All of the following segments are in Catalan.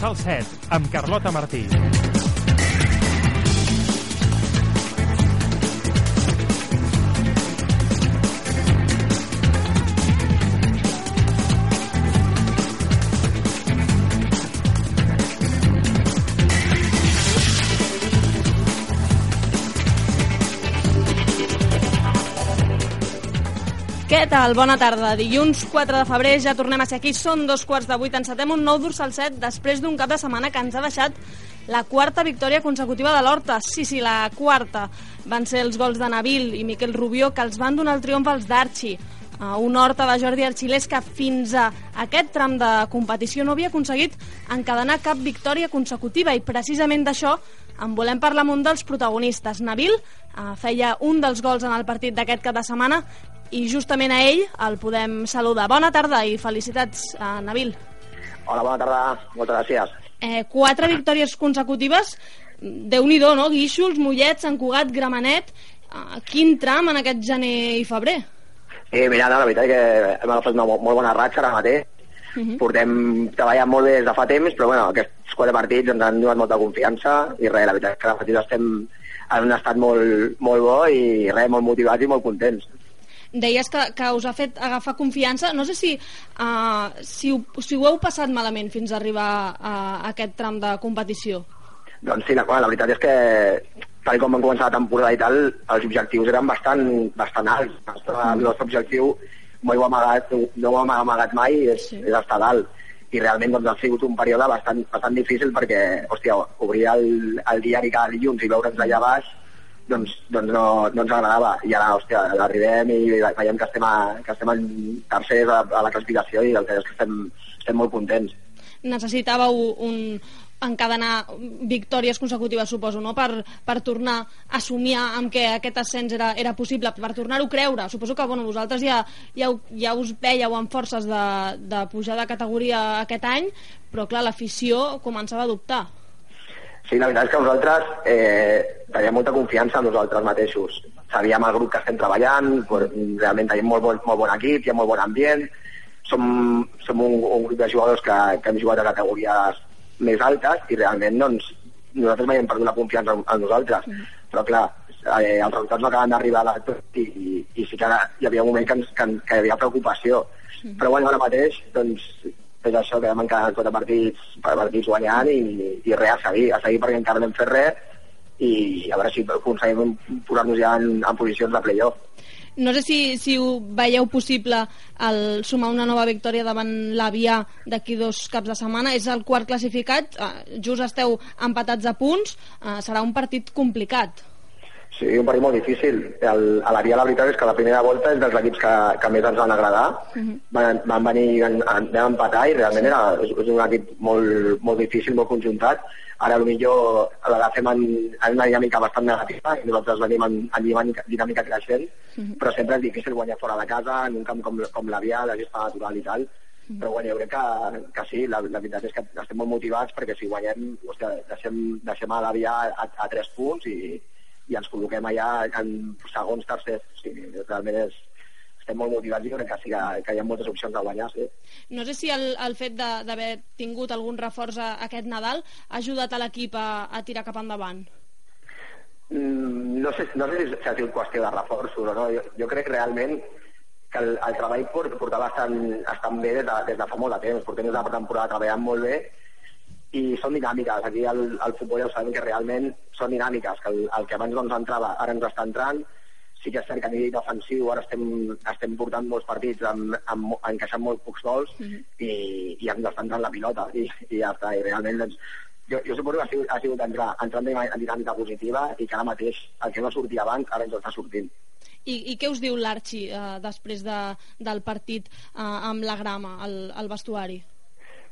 Dorsal 7, amb Carlota Martí. Tal? Bona tarda. Dilluns 4 de febrer ja tornem a ser aquí. Són dos quarts de vuit. Encetem un nou dorsal set després d'un cap de setmana que ens ha deixat la quarta victòria consecutiva de l'Horta. Sí, sí, la quarta. Van ser els gols de Nabil i Miquel Rubió que els van donar el triomf als d'Arxi. Uh, un Horta de Jordi Arxilés que fins a aquest tram de competició no havia aconseguit encadenar cap victòria consecutiva i precisament d'això en volem parlar amb un dels protagonistes. Nabil uh, feia un dels gols en el partit d'aquest cap de setmana i justament a ell el podem saludar. Bona tarda i felicitats, a Nabil. Hola, bona tarda. Moltes gràcies. Eh, quatre victòries consecutives, déu nhi no? Guíxols, Mollets, Sant Cugat, Gramenet... Eh, quin tram en aquest gener i febrer? Sí, mira, no, la veritat és que hem agafat una molt bona ratxa ara mateix. Uh -huh. Portem treballant molt bé des de fa temps, però bueno, aquests quatre partits ens han donat molta confiança i res, la veritat és que ara mateix estem en un estat molt, molt bo i res, molt motivats i molt contents deies que, que us ha fet agafar confiança. No sé si, uh, si, ho, si ho heu passat malament fins a arribar a, a aquest tram de competició. Doncs sí, la, la veritat és que tal com vam començar la temporada i tal, els objectius eren bastant, bastant alts. El nostre, el nostre objectiu no ho amagat, no ho hem amagat mai, és, sí. és estar dalt. I realment doncs, ha sigut un període bastant, bastant difícil perquè, hòstia, obrir el, el diari cada dilluns i veure'ns allà baix doncs, doncs no, no ens agradava. I ara, hòstia, arribem i veiem que estem, a, que estem en tercers a, a la classificació i el que és que estem, estem molt contents. Necessitàveu un, encadenar victòries consecutives, suposo, no? per, per tornar a somiar amb que aquest ascens era, era possible, per tornar-ho a creure. Suposo que bueno, vosaltres ja, ja, ja us veieu amb forces de, de pujar de categoria aquest any, però clar, l'afició començava a dubtar. Sí, la veritat és que nosaltres eh, teníem molta confiança en nosaltres mateixos. Sabíem el grup que estem treballant, realment tenim molt bon, molt bon equip, hi ha molt bon ambient, som, som un, un grup de jugadors que, que hem jugat a categories més altes i realment doncs, nosaltres mai hem perdut la confiança en, en nosaltres. Mm. Però clar, eh, els resultats no acaben d'arribar a tot i, i, i sí que hi havia un moment que, ens, que, que hi havia preocupació. Mm. Però bueno, ara mateix doncs, és això, que hem encara quatre partits, partits guanyant i, i res, a seguir, a seguir perquè encara no hem fet res i a veure si aconseguim posar-nos ja en, en posicions de playoff. No sé si, si ho veieu possible el sumar una nova victòria davant l'Avià d'aquí dos caps de setmana. És el quart classificat, eh, just esteu empatats a punts, eh, serà un partit complicat. Sí, un partit molt difícil. El, a la Via la veritat és que la primera volta és dels equips que, que més ens van agradar. Uh mhm. -huh. van, van venir, van, van empatar i realment era, és, és un equip molt, molt difícil, molt conjuntat. Ara millor l'agafem en, en una dinàmica bastant negativa i nosaltres venim en, en dinàmica, dinàmica creixent, uh mhm. -huh. però sempre és difícil guanyar fora de casa, en un camp com, com la Via, la gesta natural i tal. Uh mhm. -huh. Però bueno, jo crec que, que sí, la, la veritat és que estem molt motivats perquè si guanyem, hòstia, deixem, deixem a la Via a, a, a tres punts i, i ens col·loquem allà en segons, tercers. O sigui, realment és, estem molt motivats i crec que, sí que, que hi ha moltes opcions de guanyar, sí. No sé si el, el fet d'haver tingut algun reforç a, aquest Nadal ha ajudat a l'equip a, a tirar cap endavant. Mm, no, sé, no sé si ha sigut qüestió de reforços o no. Jo, jo crec realment que el, el treball portava bastant, bastant bé des de, des de fa molt de temps. Portem una temporada treballant molt bé i són dinàmiques. Aquí al, al futbol ja ho sabem que realment són dinàmiques, que el, el que abans no ens entrava ara ens està entrant, sí que és cert que a nivell defensiu ara estem, estem portant molts partits amb, amb, encaixant molt pocs gols mm -hmm. i, i ens està entrant la pilota i, i ja està, i realment doncs, jo, jo suposo que ha sigut, ha sigut entrar, entrar en dinàmica positiva i que ara mateix el que no sortia abans ara ens està sortint. I, i què us diu l'Arxi eh, després de, del partit eh, amb la grama, al, al vestuari?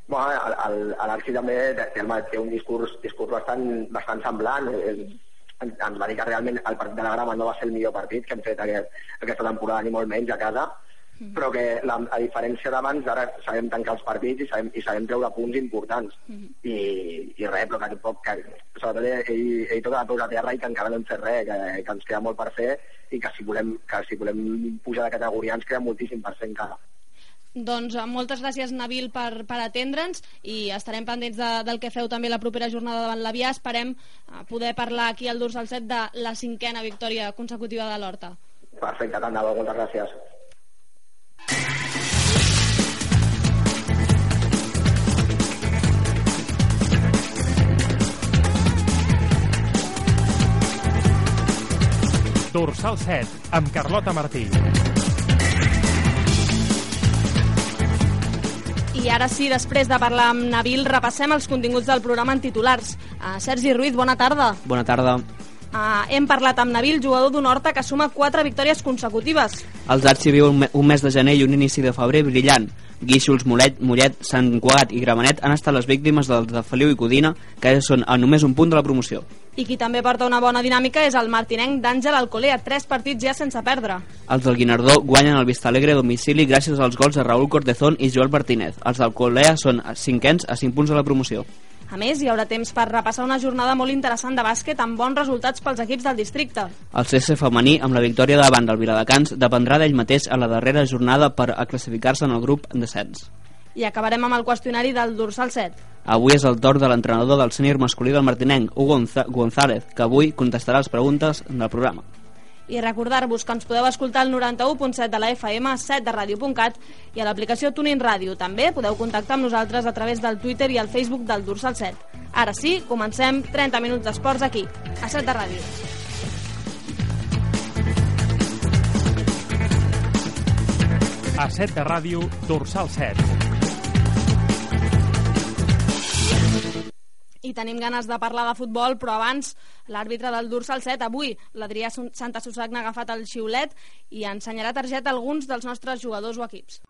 Bueno, l'Arxi també té, té un discurs, discurs bastant, bastant semblant. És, ens, va dir que realment el partit de la Grama no va ser el millor partit que hem fet aquest, aquesta temporada, ni molt menys a casa, mm però que la, a diferència d'abans, ara sabem tancar els partits i sabem, i sabem treure punts importants. Mm. I, I res, però que, poc, que sobretot ell, ell tot a tot a terra i que encara no hem fet res, que, que ens queda molt per fer i que si volem, que si volem pujar de categoria ens queda moltíssim per fer encara Doncs eh, moltes gràcies, Nabil, per, per atendre'ns i estarem pendents de, del que feu també la propera jornada davant l'Avià. Esperem uh, poder parlar aquí al Dorsal 7 de la cinquena victòria consecutiva de l'Horta. Perfecte, tant de bo, moltes gràcies. Dorsal 7, amb Carlota Martí. I ara sí, després de parlar amb Nabil, repassem els continguts del programa en titulars. Uh, Sergi Ruiz, bona tarda. Bona tarda. Uh, hem parlat amb Nabil, jugador d'un Horta que suma quatre victòries consecutives. Els Arts hi viu un, me un mes de gener i un inici de febrer brillant. Guíxols, Mollet, Mollet, Sant Cugat i Gramenet han estat les víctimes dels de Feliu i Codina, que són a només un punt de la promoció. I qui també porta una bona dinàmica és el martinenc d'Àngel Alcolea, tres partits ja sense perdre. Els del Guinardó guanyen el Vistalegre a domicili gràcies als gols de Raúl Cortezón i Joel Martínez. Els d'Alcolea són cinquens a 5 punts de la promoció. A més, hi haurà temps per repassar una jornada molt interessant de bàsquet amb bons resultats pels equips del districte. El CS femení, amb la victòria davant del Viladecans, dependrà d'ell mateix a la darrera jornada per a classificar-se en el grup en descens. I acabarem amb el qüestionari del dorsal 7. Avui és el torn de l'entrenador del sènior masculí del Martinenc, Hugo González, que avui contestarà les preguntes del programa. I recordar-vos que ens podeu escoltar al 91.7 de la FM, 7 de ràdio.cat i a l'aplicació Tuning Ràdio. També podeu contactar amb nosaltres a través del Twitter i el Facebook del Dorsal 7. Ara sí, comencem 30 minuts d'esports aquí, a 7 de ràdio. A 7 de ràdio, Dorsal 7. I tenim ganes de parlar de futbol, però abans l'àrbitre del Dorsal 7, avui l'Adrià Santa Susagna ha agafat el xiulet i ensenyarà targeta a alguns dels nostres jugadors o equips.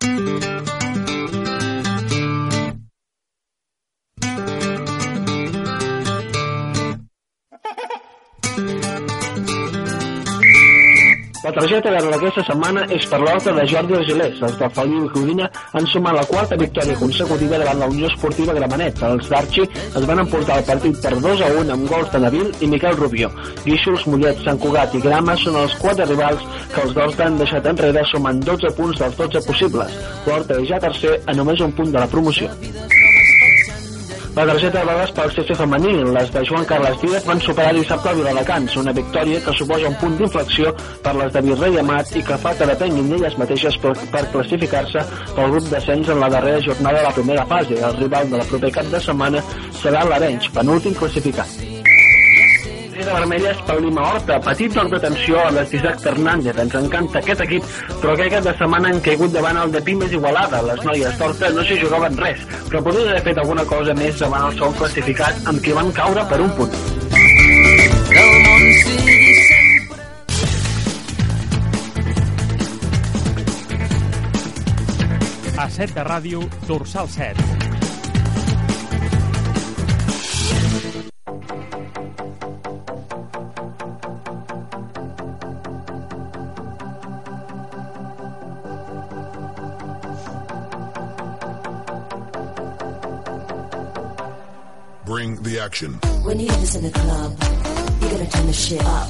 La targeta verda d'aquesta setmana és per l'horta de Jordi Argelers. Els de Feliu i Codina han sumat la quarta victòria consecutiva davant la Unió Esportiva Gramenet. Els d'Arxi es van emportar el partit per 2 a 1 amb gols de Nabil i Miquel Rubió. Guíxols, Mollet, Sant Cugat i Grama són els quatre rivals que els dos han deixat enrere sumant 12 punts dels 12 possibles. L'horta és ja tercer a només un punt de la promoció. La targeta de vegades pel CC femení, les de Joan Carles Díaz van superar dissabte el Viladecans, una victòria que suposa un punt d'inflexió per les de Virrei Amat i que fa que depenguin d'elles mateixes per, per classificar-se pel grup d'ascens en la darrera jornada de la primera fase. El rival de la proper cap de setmana serà l'Arenys, penúltim classificat. Targeta vermella és pel Lima Horta. Petit toc d'atenció a les d'Isaac Fernández. Ens encanta aquest equip, però aquest cap de setmana han caigut davant el de Pimes Igualada. Les noies d'Horta no s'hi jugaven res, però podrien haver fet alguna cosa més davant el segon classificat amb qui van caure per un punt. A 7 de ràdio, Dorsal 7. Action. When you in the club, you gotta turn the shit up.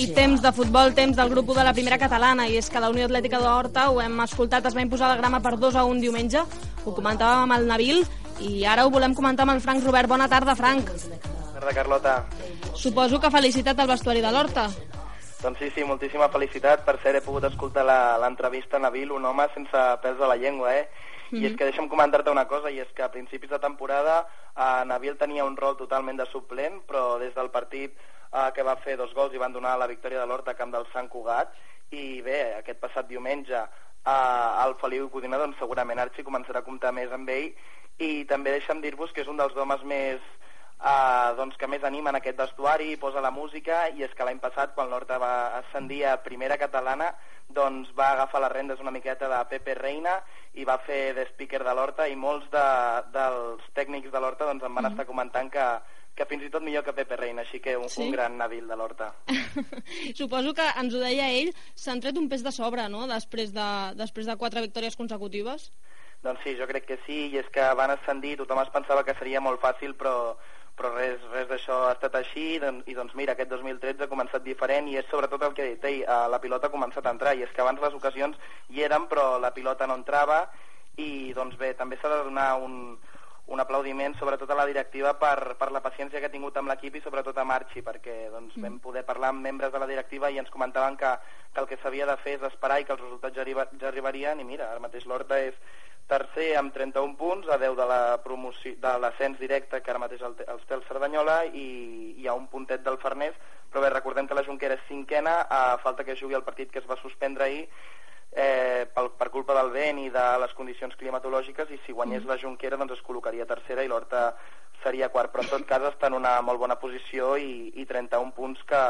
I temps de futbol, temps del grup 1 de la primera catalana, i és que la Unió Atlètica d'Horta, ho hem escoltat, es va imposar la grama per 2 a 1 diumenge, ho comentàvem amb el Nabil, i ara ho volem comentar amb el Frank Robert. Bona tarda, Frank. Tarda, Carlota. Suposo que felicitat al vestuari de l'Horta. Doncs sí, sí, moltíssima felicitat. Per cert, he pogut escoltar la- l'entrevista a Nabil, un home sense pèls de la llengua, eh? I és que deixa'm comentar-te una cosa, i és que a principis de temporada eh, Nabil tenia un rol totalment de suplent, però des del partit eh, que va fer dos gols i van donar la victòria de l'Horta a camp del Sant Cugat, i bé, aquest passat diumenge eh, el Feliu Codina, doncs segurament Arxi començarà a comptar més amb ell, i també deixa'm dir-vos que és un dels homes més uh, doncs que més anima en aquest vestuari, posa la música i és que l'any passat quan l'Horta va ascendir a primera catalana doncs va agafar les rendes una miqueta de Pepe Reina i va fer de speaker de l'Horta i molts de, dels tècnics de l'Horta doncs em van estar comentant que, que fins i tot millor que Pepe Reina, així que un, Sí? un gran Nabil de l'Horta. Suposo que ens ho deia ell, s'han tret un pes de sobre, no?, després de, després de quatre victòries consecutives. Doncs sí, jo crec que sí, i és que van ascendir, tothom es pensava que seria molt fàcil, però, però res, res d'això ha estat així don- i doncs mira, aquest 2013 ha començat diferent i és sobretot el que he dit ell, eh, la pilota ha començat a entrar i és que abans les ocasions hi eren però la pilota no entrava i doncs bé, també s'ha de donar un, un aplaudiment sobretot a la directiva per, per la paciència que ha tingut amb l'equip i sobretot a Marchi perquè doncs, vam poder parlar amb membres de la directiva i ens comentaven que, que el que s'havia de fer és esperar i que els resultats ja, arriba, ja arribarien i mira, ara mateix l'Horta és tercer amb 31 punts a 10 de la de l'ascens directe que ara mateix el, els té el Cerdanyola i hi ha un puntet del Farners però bé, recordem que la Junquera és cinquena a falta que jugui el partit que es va suspendre ahir eh, pel, per culpa del vent i de les condicions climatològiques i si guanyés la Junquera doncs es col·locaria tercera i l'Horta seria quart, però en tot cas està en una molt bona posició i, i 31 punts que,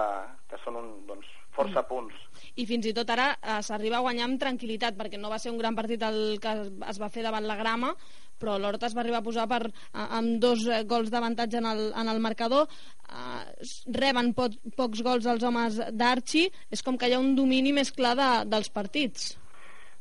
que són un, doncs, força punts. I fins i tot ara eh, s'arriba a guanyar amb tranquil·litat, perquè no va ser un gran partit el que es, va fer davant la grama, però l'Horta es va arribar a posar per, a, amb dos eh, gols d'avantatge en, el, en el marcador, eh, reben pot, pocs gols els homes d'Archi, és com que hi ha un domini més clar de, dels partits.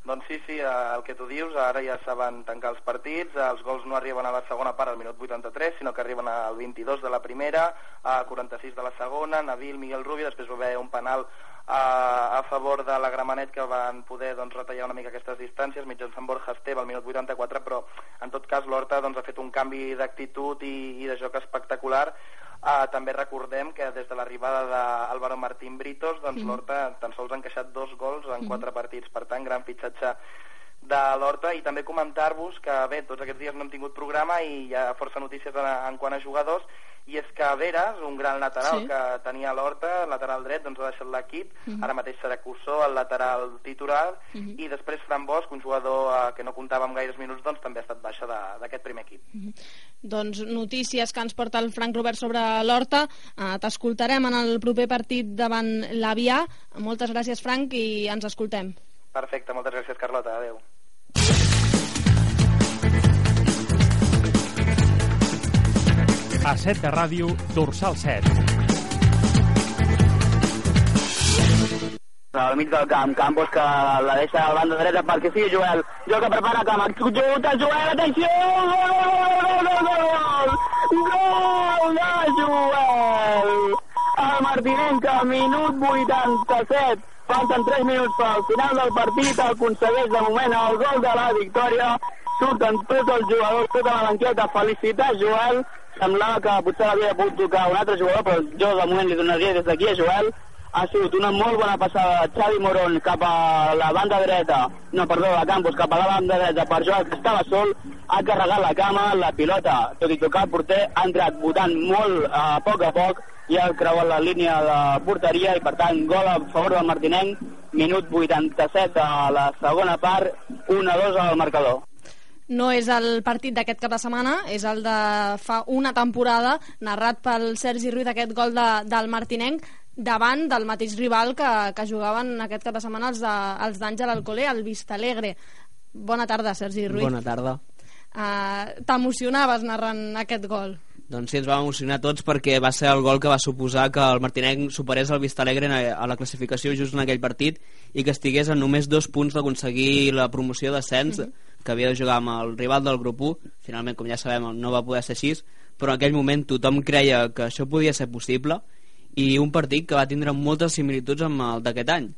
Doncs sí, sí, eh, el que tu dius, ara ja saben tancar els partits, eh, els gols no arriben a la segona part al minut 83, sinó que arriben al 22 de la primera, a 46 de la segona, Nabil, Miguel Rubio, després va haver un penal a, a favor de la Gramenet que van poder doncs, retallar una mica aquestes distàncies mitjançant Borja Esteve al minut 84, però en tot cas l'Horta doncs, ha fet un canvi d'actitud i, i de joc espectacular. Uh, també recordem que des de l'arribada d'Álvaro Martín Britos, doncs l'Horta tan sols ha encaixat dos gols en quatre partits, per tant, gran fitxatge de l'Horta i també comentar-vos que bé, tots aquests dies no hem tingut programa i hi ha força notícies en, en quant a jugadors i és que Veras, un gran lateral Sí. que tenia l'Horta, lateral dret, doncs ha deixat l'equip, ara mateix serà Cussó, el lateral titular, i després Fran Bosch, un jugador eh, que no comptava amb gaires minuts, doncs també ha estat baixa d'aquest primer equip. Doncs notícies que ens porta el Frank Robert sobre l'Horta. Eh, T'escoltarem en el proper partit davant l'Avià. Moltes gràcies, Frank, i ens escoltem. Perfecte, moltes gràcies, Carlota. Adéu. A 7 de ràdio, Dorsal 7. al mig del camp, Campos que la deixa a la banda dreta perquè sí, Joel, Joel que prepara cama, xuta, Joel, atenció, gol, gol, gol, gol, gol de Joel, el Martinenc al minut 87, falten 3 minuts per al final del partit, aconsegueix de moment el gol de la victòria, surten tots els jugadors, tota la banqueta, felicitar Joel, semblava que potser l'havia pogut tocar un altre jugador, però jo de moment li donaria des d'aquí a Joel, ha sigut una molt bona passada de Xavi Morón cap a la banda dreta, no, perdó, de Campos, cap a la banda dreta per Joel, que estava sol, ha carregat la cama, la pilota, tot i tocar el porter, ha entrat votant molt a poc a poc i ha creuat la línia de porteria i per tant gol a favor del Martinenc, minut 87 de la segona part, 1-2 al marcador. No és el partit d'aquest cap de setmana, és el de fa una temporada, narrat pel Sergi Ruiz, aquest gol de, del Martinenc, davant del mateix rival que, que jugaven aquest cap de setmana els, de, els d'Àngel Alcolé, el Vistalegre. Bona tarda, Sergi Ruiz. Bona tarda. Uh, T'emocionaves narrant aquest gol? Doncs sí, ens va emocionar tots perquè va ser el gol que va suposar que el Martinenc superés el Vistalegre a la classificació just en aquell partit i que estigués en només dos punts d'aconseguir la promoció d'ascens que havia de jugar amb el rival del grup 1 finalment, com ja sabem, no va poder ser així però en aquell moment tothom creia que això podia ser possible i un partit que va tindre moltes similituds amb el d'aquest any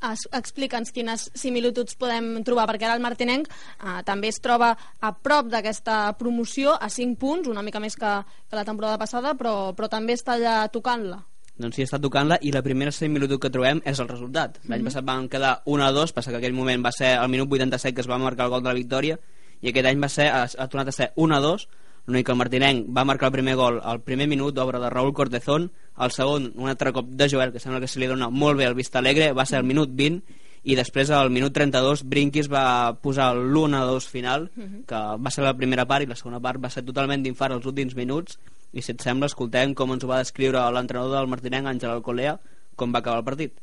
Explica'ns quines similituds podem trobar, perquè ara el Martinenc eh, també es troba a prop d'aquesta promoció, a 5 punts, una mica més que, que la temporada passada, però, però també està allà tocant-la. doncs sí, està tocant-la i la primera similitud que trobem és el resultat. L'any passat van quedar 1 a 2, passa que aquell moment va ser al minut 87 que es va marcar el gol de la victòria i aquest any va ser, ha, ha tornat a ser 1 a 2 l'únic que el Martinenc va marcar el primer gol al primer minut d'obra de Raúl Cortezón. El segon, un altre cop de Joel que sembla que se li dona molt bé al Vista Alegre va ser al minut 20 i després al minut 32 Brinquis va posar l'1 a 2 final que va ser la primera part i la segona part va ser totalment d'infart els últims minuts. I si et sembla escoltem com ens ho va descriure l'entrenador del Martinenc, Àngel Alcolea com va acabar el partit.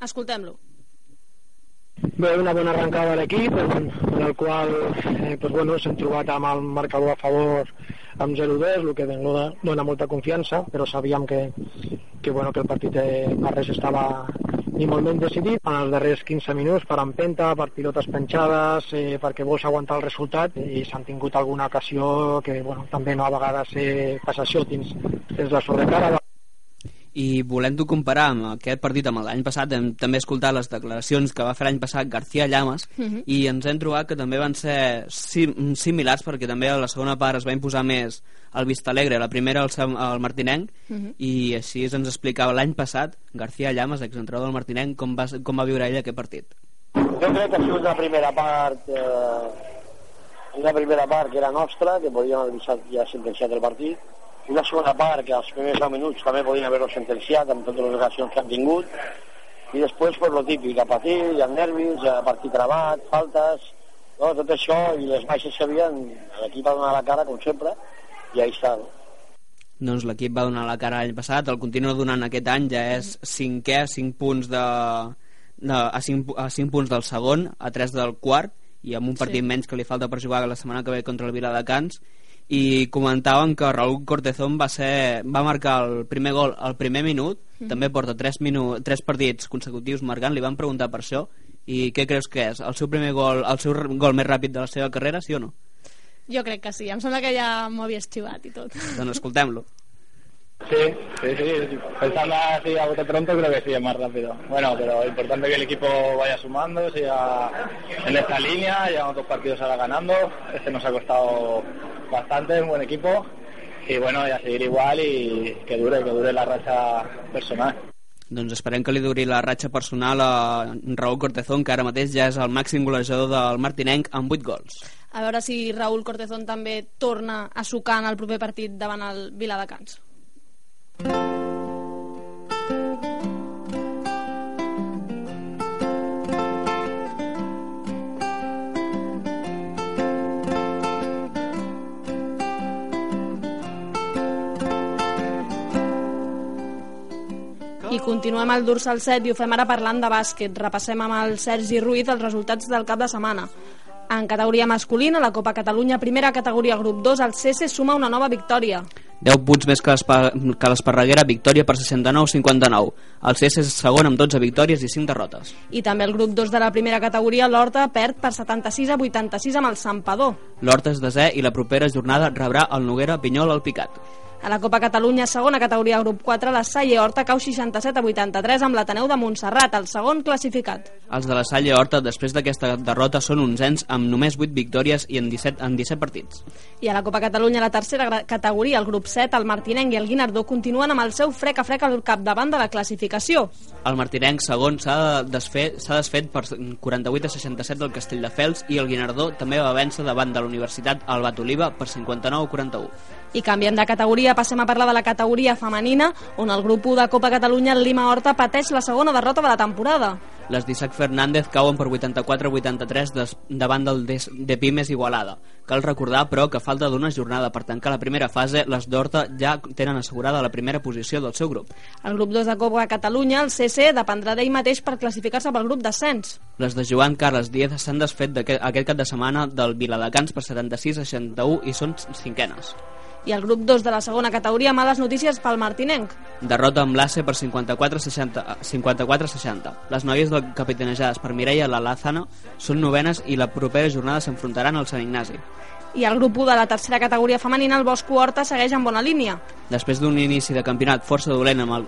Escoltem-lo. Bé, una bona arrencada de l'equip, en, en el qual eh, pues, bueno, s'hem trobat amb el marcador a favor amb 0-2, el que dona, dona molta confiança, però sabíem que, que, bueno, que el partit eh, per res estava ni molt menys decidit. En els darrers 15 minuts, per empenta, per pilotes penjades, eh, perquè vols aguantar el resultat, i s'han tingut alguna ocasió que bueno, també no a vegades eh, passa això, tens, tens la sobrecara, i volem-ho comparar amb aquest partit amb l'any passat hem també escoltat les declaracions que va fer l'any passat García Llamas Uh -huh. i ens hem trobat que també van ser sim similars perquè també a la segona part es va imposar més el Vista Alegre, la primera el, Sam- el Martinenc Uh -huh. i així ens explicava l'any passat García Llamas, exentrenador del Martinenc com va, com va viure ell aquest partit Jo crec que ha sigut una primera part eh, una primera part que era nostra, que podíem haver deixat ja sentenciat el partit, una segona part que als primers 10 minuts també podien haver-lo sentenciat amb totes les ocasions que han tingut, i després pues, lo típic, a patir, hi ha nervis, a partit travat, faltes, no? tot això i les baixes que havien, l'equip ha donat la cara com sempre, i ahí està. No? doncs l'equip va donar la cara l'any passat, el continua donant aquest any, ja és cinquè, 5 punts de, de, a, 5, a 5 punts del segon, a 3 del quart, i amb un partit Sí. menys que li falta per jugar la setmana que ve contra el Viladecans, i comentaven que Raúl Cortezón va, ser, va marcar el primer gol al primer minut, Mhm. també porta 3, minu, 3 partits consecutius marcant, li van preguntar per això, i què creus que és? El seu primer gol, el seu gol més ràpid de la seva carrera, sí o no? Jo crec que sí, em sembla que ja m'ho havia estivat i tot. Doncs escoltem-lo. Sí, sí, sí. Pensando así a bote pronto, creo que sí, es más rápido. Bueno, pero importante que el equipo vaya sumando, siga en esta línea. Llevamos dos partidos ahora ganando. Este nos ha costado bastante, es un buen equipo. Y bueno, y a seguir igual y que dure, que dure la racha personal. Doncs esperem que li duri la ratxa personal a Raúl Cortezón, que ara mateix ja és el màxim golejador del Martinenc amb 8 gols. A veure si Raúl Cortezón també torna a sucar en el proper partit davant el Viladecans. Continuem al dorsal 7 i ho fem ara parlant de bàsquet. Repassem amb el Sergi Ruiz els resultats del cap de setmana. En categoria masculina, la Copa Catalunya, primera categoria grup 2, el CC suma una nova victòria. 10 punts més que l'Espa- que l'Esparreguera, victòria per 69-59. El CS és segon amb 12 victòries i 5 derrotes. I també el grup 2 de la primera categoria, l'Horta, perd per 76 a 86 amb el Sampador. L'Horta és desè i la propera jornada rebrà el Noguera Pinyol al Picat. A la Copa Catalunya, segona categoria grup 4, la Salle Horta cau 67 a 83 amb l'Ateneu de Montserrat, el segon classificat. Els de la Salle Horta, després d'aquesta derrota, són onzens amb només 8 victòries i en 17, en 17 partits. I a la Copa Catalunya, la tercera categoria, el grup 7, el Martinenc i el Guinardó continuen amb el seu frec a frec al capdavant de la classificació. El Martinenc segon s'ha desfet, desfet per 48 a 67 del Castelldefels i el Guinardó també va vèncer davant de la Universitat Albat Oliva per 59 a 41. I canviem de categoria, passem a parlar de la categoria femenina, on el grup 1 de Copa Catalunya, el Lima Horta, pateix la segona derrota de la temporada. Les d'Isaac Fernández cauen per 84 a 83 des, davant del des, de Pimes Igualada. Cal recordar, però, que falta d'una jornada per tancar la primera fase, les d'Horta ja tenen assegurada la primera posició del seu grup. El grup 2 de Copa Catalunya, el CC, dependrà d'ell mateix per classificar-se pel grup d'ascens. Les de Joan Carles Díaz s'han desfet d'aquest- aquest cap de setmana del Viladecans per 76 a 61 i són cinquenes. I el grup 2 de la segona categoria, males notícies pel Martinenc. Derrota amb l'ACE per 54-60. 54-60. Les noies del capitanejades per Mireia Lalázana són novenes i la propera jornada s'enfrontaran al Sant Ignasi. I el grup 1 de la tercera categoria femenina, el Bosco Horta, segueix en bona línia. Després d'un inici de campionat força dolent, amb el,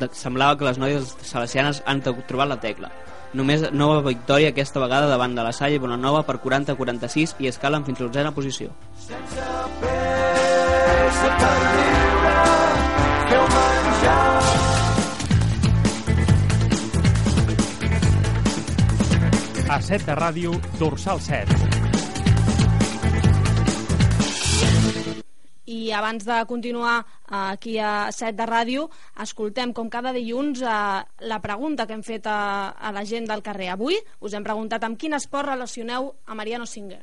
eh, semblava que les noies salesianes han trobat la tecla. Només nova victòria aquesta vegada davant de la Salle Bonanova per 40-46 i escalen fins a l'onzena posició. A 7 de ràdio, dorsal 7. I abans de continuar eh, aquí a 7 de ràdio, escoltem com cada dilluns eh, la pregunta que hem fet a, a la gent del carrer. Avui us hem preguntat amb quin esport relacioneu a Mariano Singer.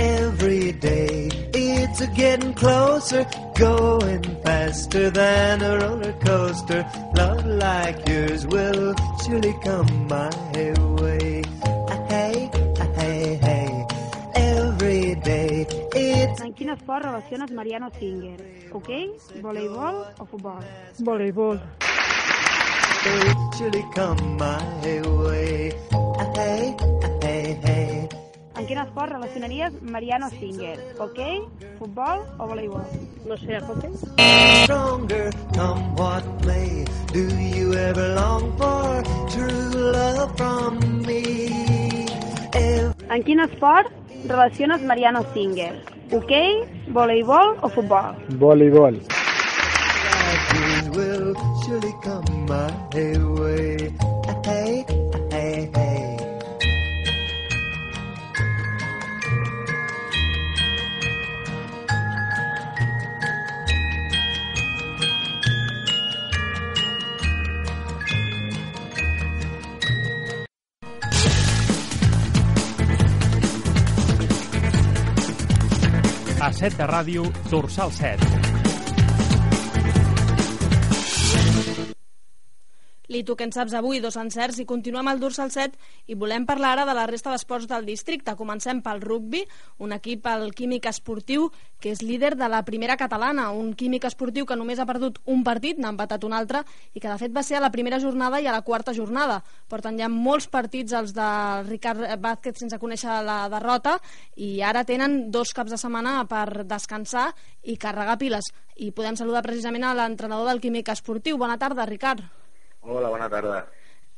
Every day it's a getting closer, going faster than a roller coaster. Love like yours will surely come my way. Ah, Hey, ah, hey, hey. Every day it's a quin esport relaciones Mariano Singer? Hoquei, voleibol o futbol? Voleibol. Surely come my way. Hey, hey. En quin esport relacionaries Mariano Singer? Hoquei, futbol o voleibol? No sé, hoquei. Stronger come what may. Do you ever long for true love from me? En quin esport relaciones Mariano Singer? Hoquei, voleibol o futbol? Voleibol. Will surely come my way. Hey, 7 de ràdio, Dorsal 7. Litu, què en saps avui? Dos encerts i continuem al Dorsal 7 i volem parlar ara de la resta d'esports del districte. Comencem pel rugbi, un equip, el Químic Esportiu, que és líder de la primera catalana, un Químic Esportiu que només ha perdut un partit, n'ha empatat un altre, i que de fet va ser a la primera jornada i a la quarta jornada. Porten ja molts partits els de Ricard Vázquez sense conèixer la derrota i ara tenen dos caps de setmana per descansar i carregar piles. I podem saludar precisament a l'entrenador del Químic Esportiu. Bona tarda, Ricard. Hola, bona tarda.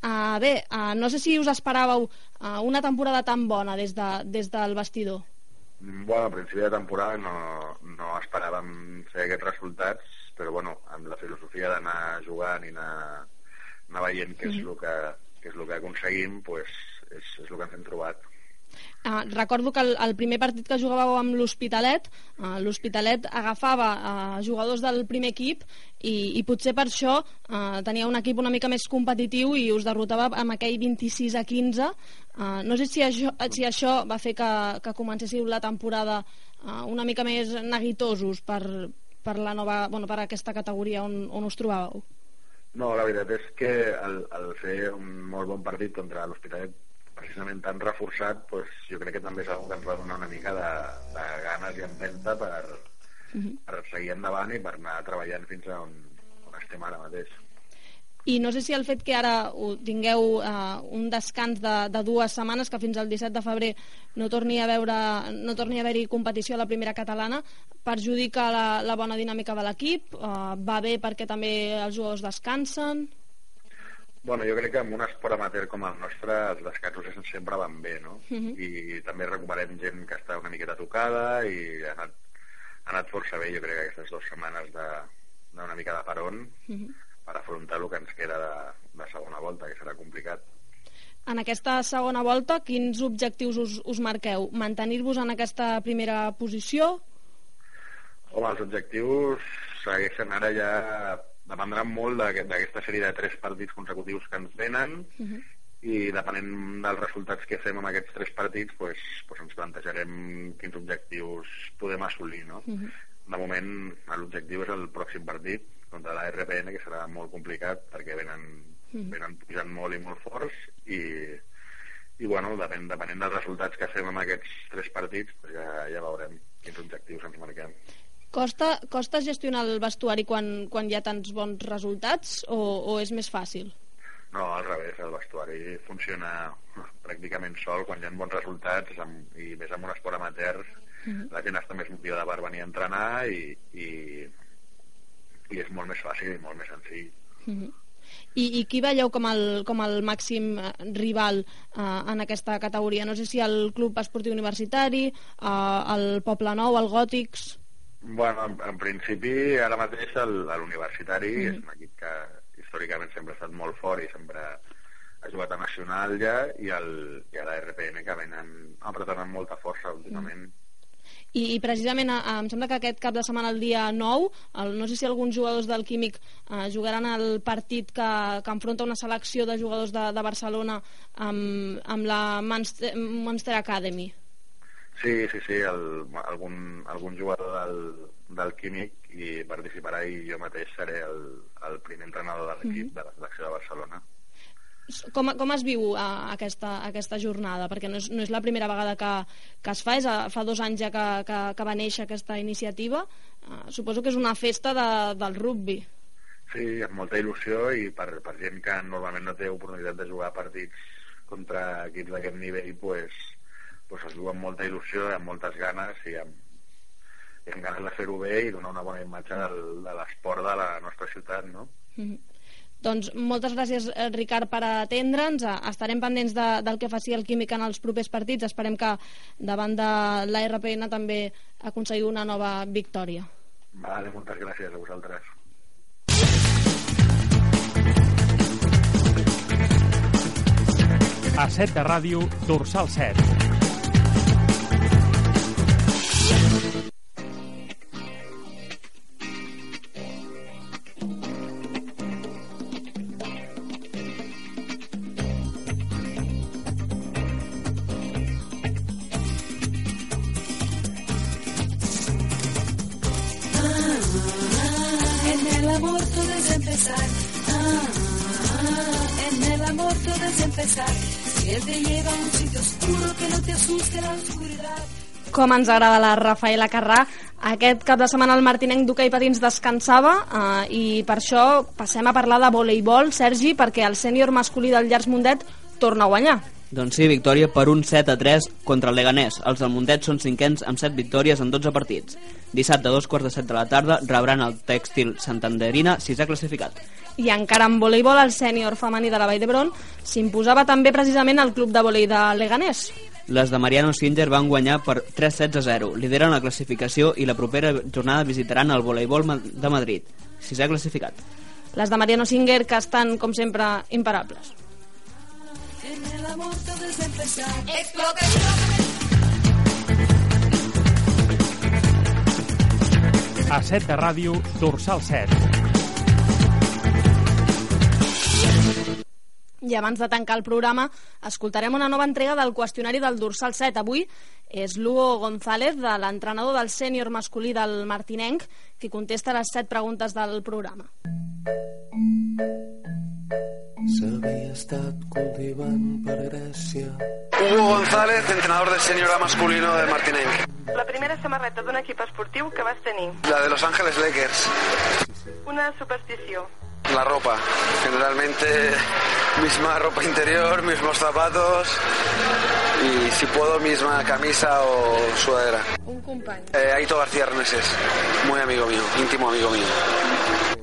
Uh, bé, uh, no sé si us esperàveu uh, una temporada tan bona des, de, des del vestidor. Mm, Bueno, a principi de temporada no, no esperàvem fer aquests resultats, però bueno, amb la filosofia d'anar jugant i anar, anar veient què és Mhm. el que, què és el que aconseguim, pues, és, és el que ens hem trobat. Uh, recordo que el, el primer partit que jugàveu amb l'Hospitalet, uh, l'Hospitalet agafava uh, jugadors del primer equip i, i potser per això uh, tenia un equip una mica més competitiu i us derrotava amb aquell 26 a 15. Uh, no sé si això, si això va fer que, que comencéssiu la temporada uh, una mica més neguitosos per, per, la nova, bueno, per aquesta categoria on, on us trobàveu. No, la veritat és que el, el fer un molt bon partit contra l'Hospitalet precisament tan reforçat, pues, jo crec que també és una que ens va donar una mica de, de ganes i empenta per, per seguir endavant i per anar treballant fins a on, on estem ara mateix. I no sé si el fet que ara tingueu uh, un descans de, de dues setmanes, que fins al 17 de febrer no torni a veure no torni a haver-hi competició a la primera catalana, perjudica la, la bona dinàmica de l'equip? Uh, va bé perquè també els jugadors descansen? Bueno, jo crec que en un esport amateur com el nostre els descansos sempre van bé, no? Mhm. I també recuperem gent que està una miqueta tocada i ha anat, ha anat força bé, jo crec que aquestes dues setmanes d'una mica de peron per afrontar el que ens queda de, de segona volta, que serà complicat. En aquesta segona volta, quins objectius us, us marqueu? Mantenir-vos en aquesta primera posició? Home, els objectius segueixen ara ja... dependran molt d'aquest- d'aquesta sèrie de tres partits consecutius que ens venen i depenent dels resultats que fem amb aquests tres partits pues, pues ens plantejarem quins objectius podem assolir no? de moment l'objectiu és el pròxim partit contra la RPN que serà molt complicat perquè venen, Mhm. venen pujant molt i molt forts i, i bueno, depèn, depenent dels resultats que fem amb aquests tres partits pues ja, ja veurem quins objectius ens marquem Costa, costa gestionar el vestuari quan, quan hi ha tants bons resultats o, o és més fàcil? No, al revés, el vestuari funciona pràcticament sol quan hi ha bons resultats amb, i més amb un esport amateur Mhm. la gent està més motivada per venir a entrenar i, i, i és molt més fàcil i molt més senzill. Mhm. I, I qui veieu com el, com el màxim rival eh, en aquesta categoria? No sé si el Club Esportiu Universitari, eh, el Poble Nou, el Gòtics... Bueno, en, en principi, ara mateix l'Universitari Mhm. és un equip que històricament sempre ha estat molt fort i sempre ha jugat a Nacional ja i, el, i a la RPN que venen apretant amb molta força últimament. I, i precisament eh, em sembla que aquest cap de setmana, el dia 9, el, no sé si alguns jugadors del Químic eh, jugaran el partit que, que enfronta una selecció de jugadors de, de Barcelona amb, amb la Munster, Munster Academy. Sí, sí, sí, el, algun, algun jugador del, del Químic i participarà i jo mateix seré el, el primer entrenador de l'equip de la selecció de Barcelona. Com, com es viu a, aquesta, aquesta jornada? Perquè no és, no és la primera vegada que, que es fa, és a, fa dos anys ja que, que, que va néixer aquesta iniciativa. Uh, suposo que és una festa de, del rugby. Sí, amb molta il·lusió i per, per gent que normalment no té oportunitat de jugar partits contra equips d'aquest nivell, pues, pues es viu amb molta il·lusió, amb moltes ganes i amb, i amb ganes de fer-ho bé i donar una bona imatge del, de l'esport de la nostra ciutat, no? Mm -hmm. Doncs moltes gràcies, eh, Ricard, per atendre'ns. Eh, Estarem pendents de, del que faci el Químic en els propers partits. Esperem que davant de la RPN també aconseguir una nova victòria. Vale, moltes gràcies a vosaltres. A 7 de ràdio, Dorsal 7. Com ens agrada la Rafaela Carrà. Aquest cap de setmana el Martinenc d'hoquei patins descansava eh, i per això passem a parlar de voleibol, Sergi, perquè el sènior masculí del Llars Mundet torna a guanyar. Doncs sí, victòria per un 7 a 3 contra el Leganés. Els del Mundet són cinquens amb 7 victòries en 12 partits. Dissabte a dos quarts de set de la tarda rebran el Tèxtil Santanderina, sisè classificat. I encara en voleibol, el sènior femení de la Vall d'Hebron s'imposava també precisament al club de volei de Leganés. Les de Mariano Singer van guanyar per 3 sets a 0. Lideren la classificació i la propera jornada visitaran el voleibol de Madrid. Sisè classificat. Les de Mariano Singer, que estan, com sempre, imparables. En el amor todo es empezar. Explota, A 7 de ràdio, Dorsal 7. I abans de tancar el programa, escoltarem una nova entrega del qüestionari del Dorsal 7. Avui és Lugo González, de l'entrenador del sènior masculí del Martinenc, qui contesta les set preguntes del programa. S'havia estat cultivant per Grècia. Hugo González, entrenador del senior A masculino de Martinenc. La primera samarreta d'un equip esportiu que vas tenir. La de Los Ángeles Lakers. Una superstició. La ropa. Generalmente misma ropa interior, mismos zapatos y si puedo misma camisa o sudadera. Un company. Eh, Aito García Reneses, muy amigo mío, íntimo amigo mío.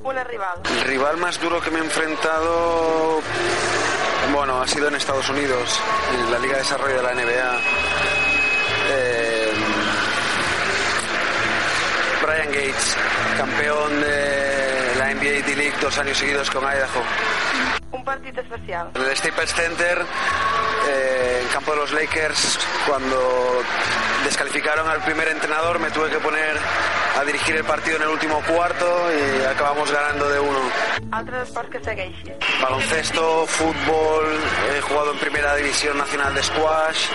Una rival. El rival más duro que me he enfrentado, bueno, ha sido en Estados Unidos, en la Liga de Desarrollo de la NBA. Eh, Brian Gates, campeón de la NBA D-League dos años seguidos con Idaho. Un partit especial. En el Staples Center, eh, en campo de los Lakers, cuando descalificaron al primer entrenador, me tuve que poner a dirigir el partido en el último cuarto y acabamos ganando de uno. Segueixis. Baloncesto, fútbol, he jugado en Primera División Nacional de Squash,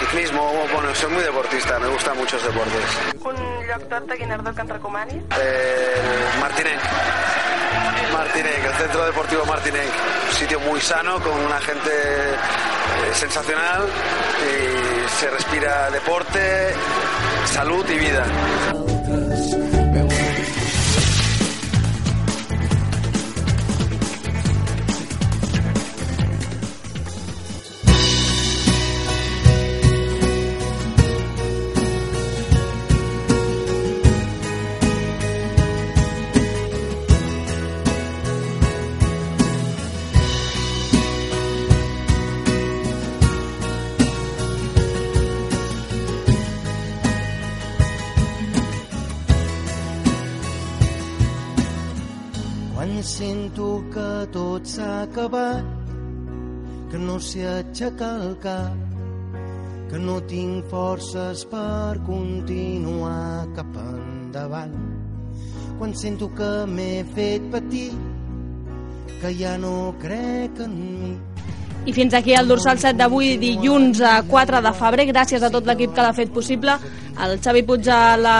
ciclismo, bueno, soy muy deportista, me gustan muchos deportes. Un lloc de Guinardó que recomanis. Eh, Martinenc. Martinenc, el Centro Deportivo Martinenc. Un sitio muy sano, con una gente eh, sensacional y se respira deporte, salud y vida. Acabat, que no sé aixecar el cap, que no tinc forces per continuar cap endavant. Quan sento que m'he fet petit, que ja no crec en mi, I fins aquí el dorsal 7 d'avui, dilluns a 4 de febrer. Gràcies a tot l'equip que l'ha fet possible. El Xavi Puig a la,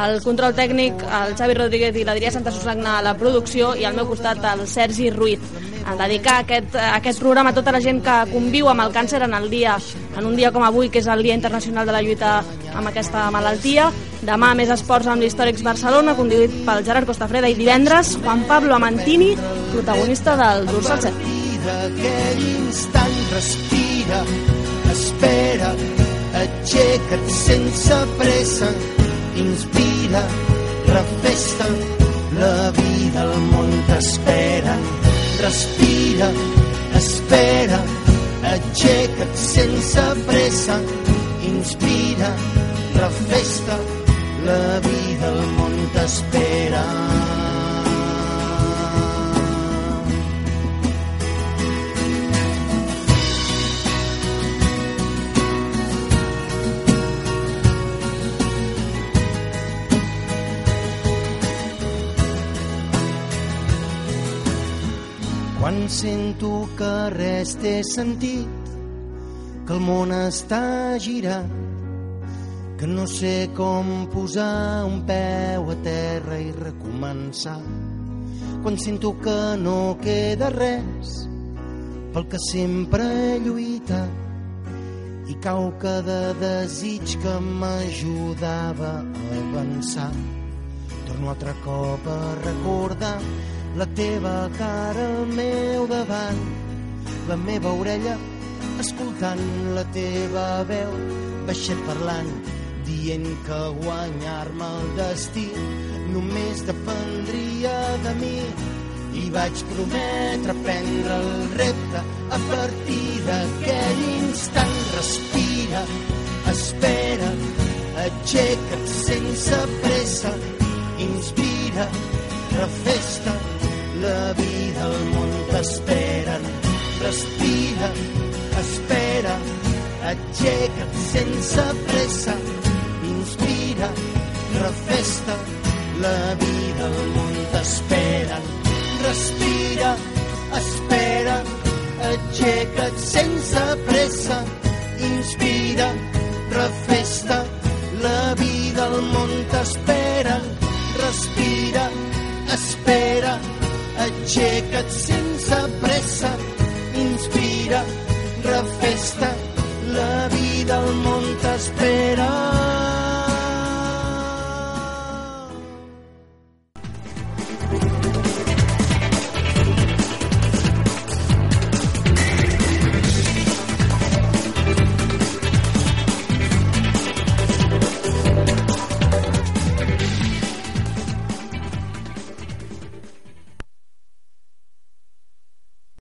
al control tècnic, el Xavi Rodríguez i l'Adrià Santa Susagna a la producció i al meu costat el Sergi Ruiz. Dedicar aquest, aquest programa a tota la gent que conviu amb el càncer en el dia, en un dia com avui, que és el Dia Internacional de la Lluita amb aquesta malaltia. Demà més esports amb l'Històrics Barcelona, conduït pel Gerard Costafreda, i divendres Juan Pablo Amantini, protagonista del Dorsal 7 d'aquell instant respira, espera, aixeca't sense pressa, inspira, refesta, la vida, el món t'espera, respira, espera, aixeca't sense pressa, inspira, refesta, la vida, el món t'espera. Quan sento que res té sentit, que el món està girant, que no sé com posar un peu a terra i recomençar. Quan sento que no queda res pel que sempre he lluitat i cau cada desig que m'ajudava a avançar. Torno altre cop a recordar la teva cara al meu davant, la meva orella escoltant la teva veu, baixet parlant, dient que guanyar-me el destí només dependria de mi. I vaig prometre prendre el repte a partir d'aquell instant. Respira, espera, aixeca't sense pressa, inspira, refesta, la vida, el món t'esperen. Respira, espera, aixeca't sense pressa, inspira, refesta, la vida, el món t'esperen. Respira, espera, aixeca't sense pressa, inspira, refesta, la vida, el món t'esperen. Respira, aixeca't sense pressa, inspira, refesta, la vida, el món t'espera.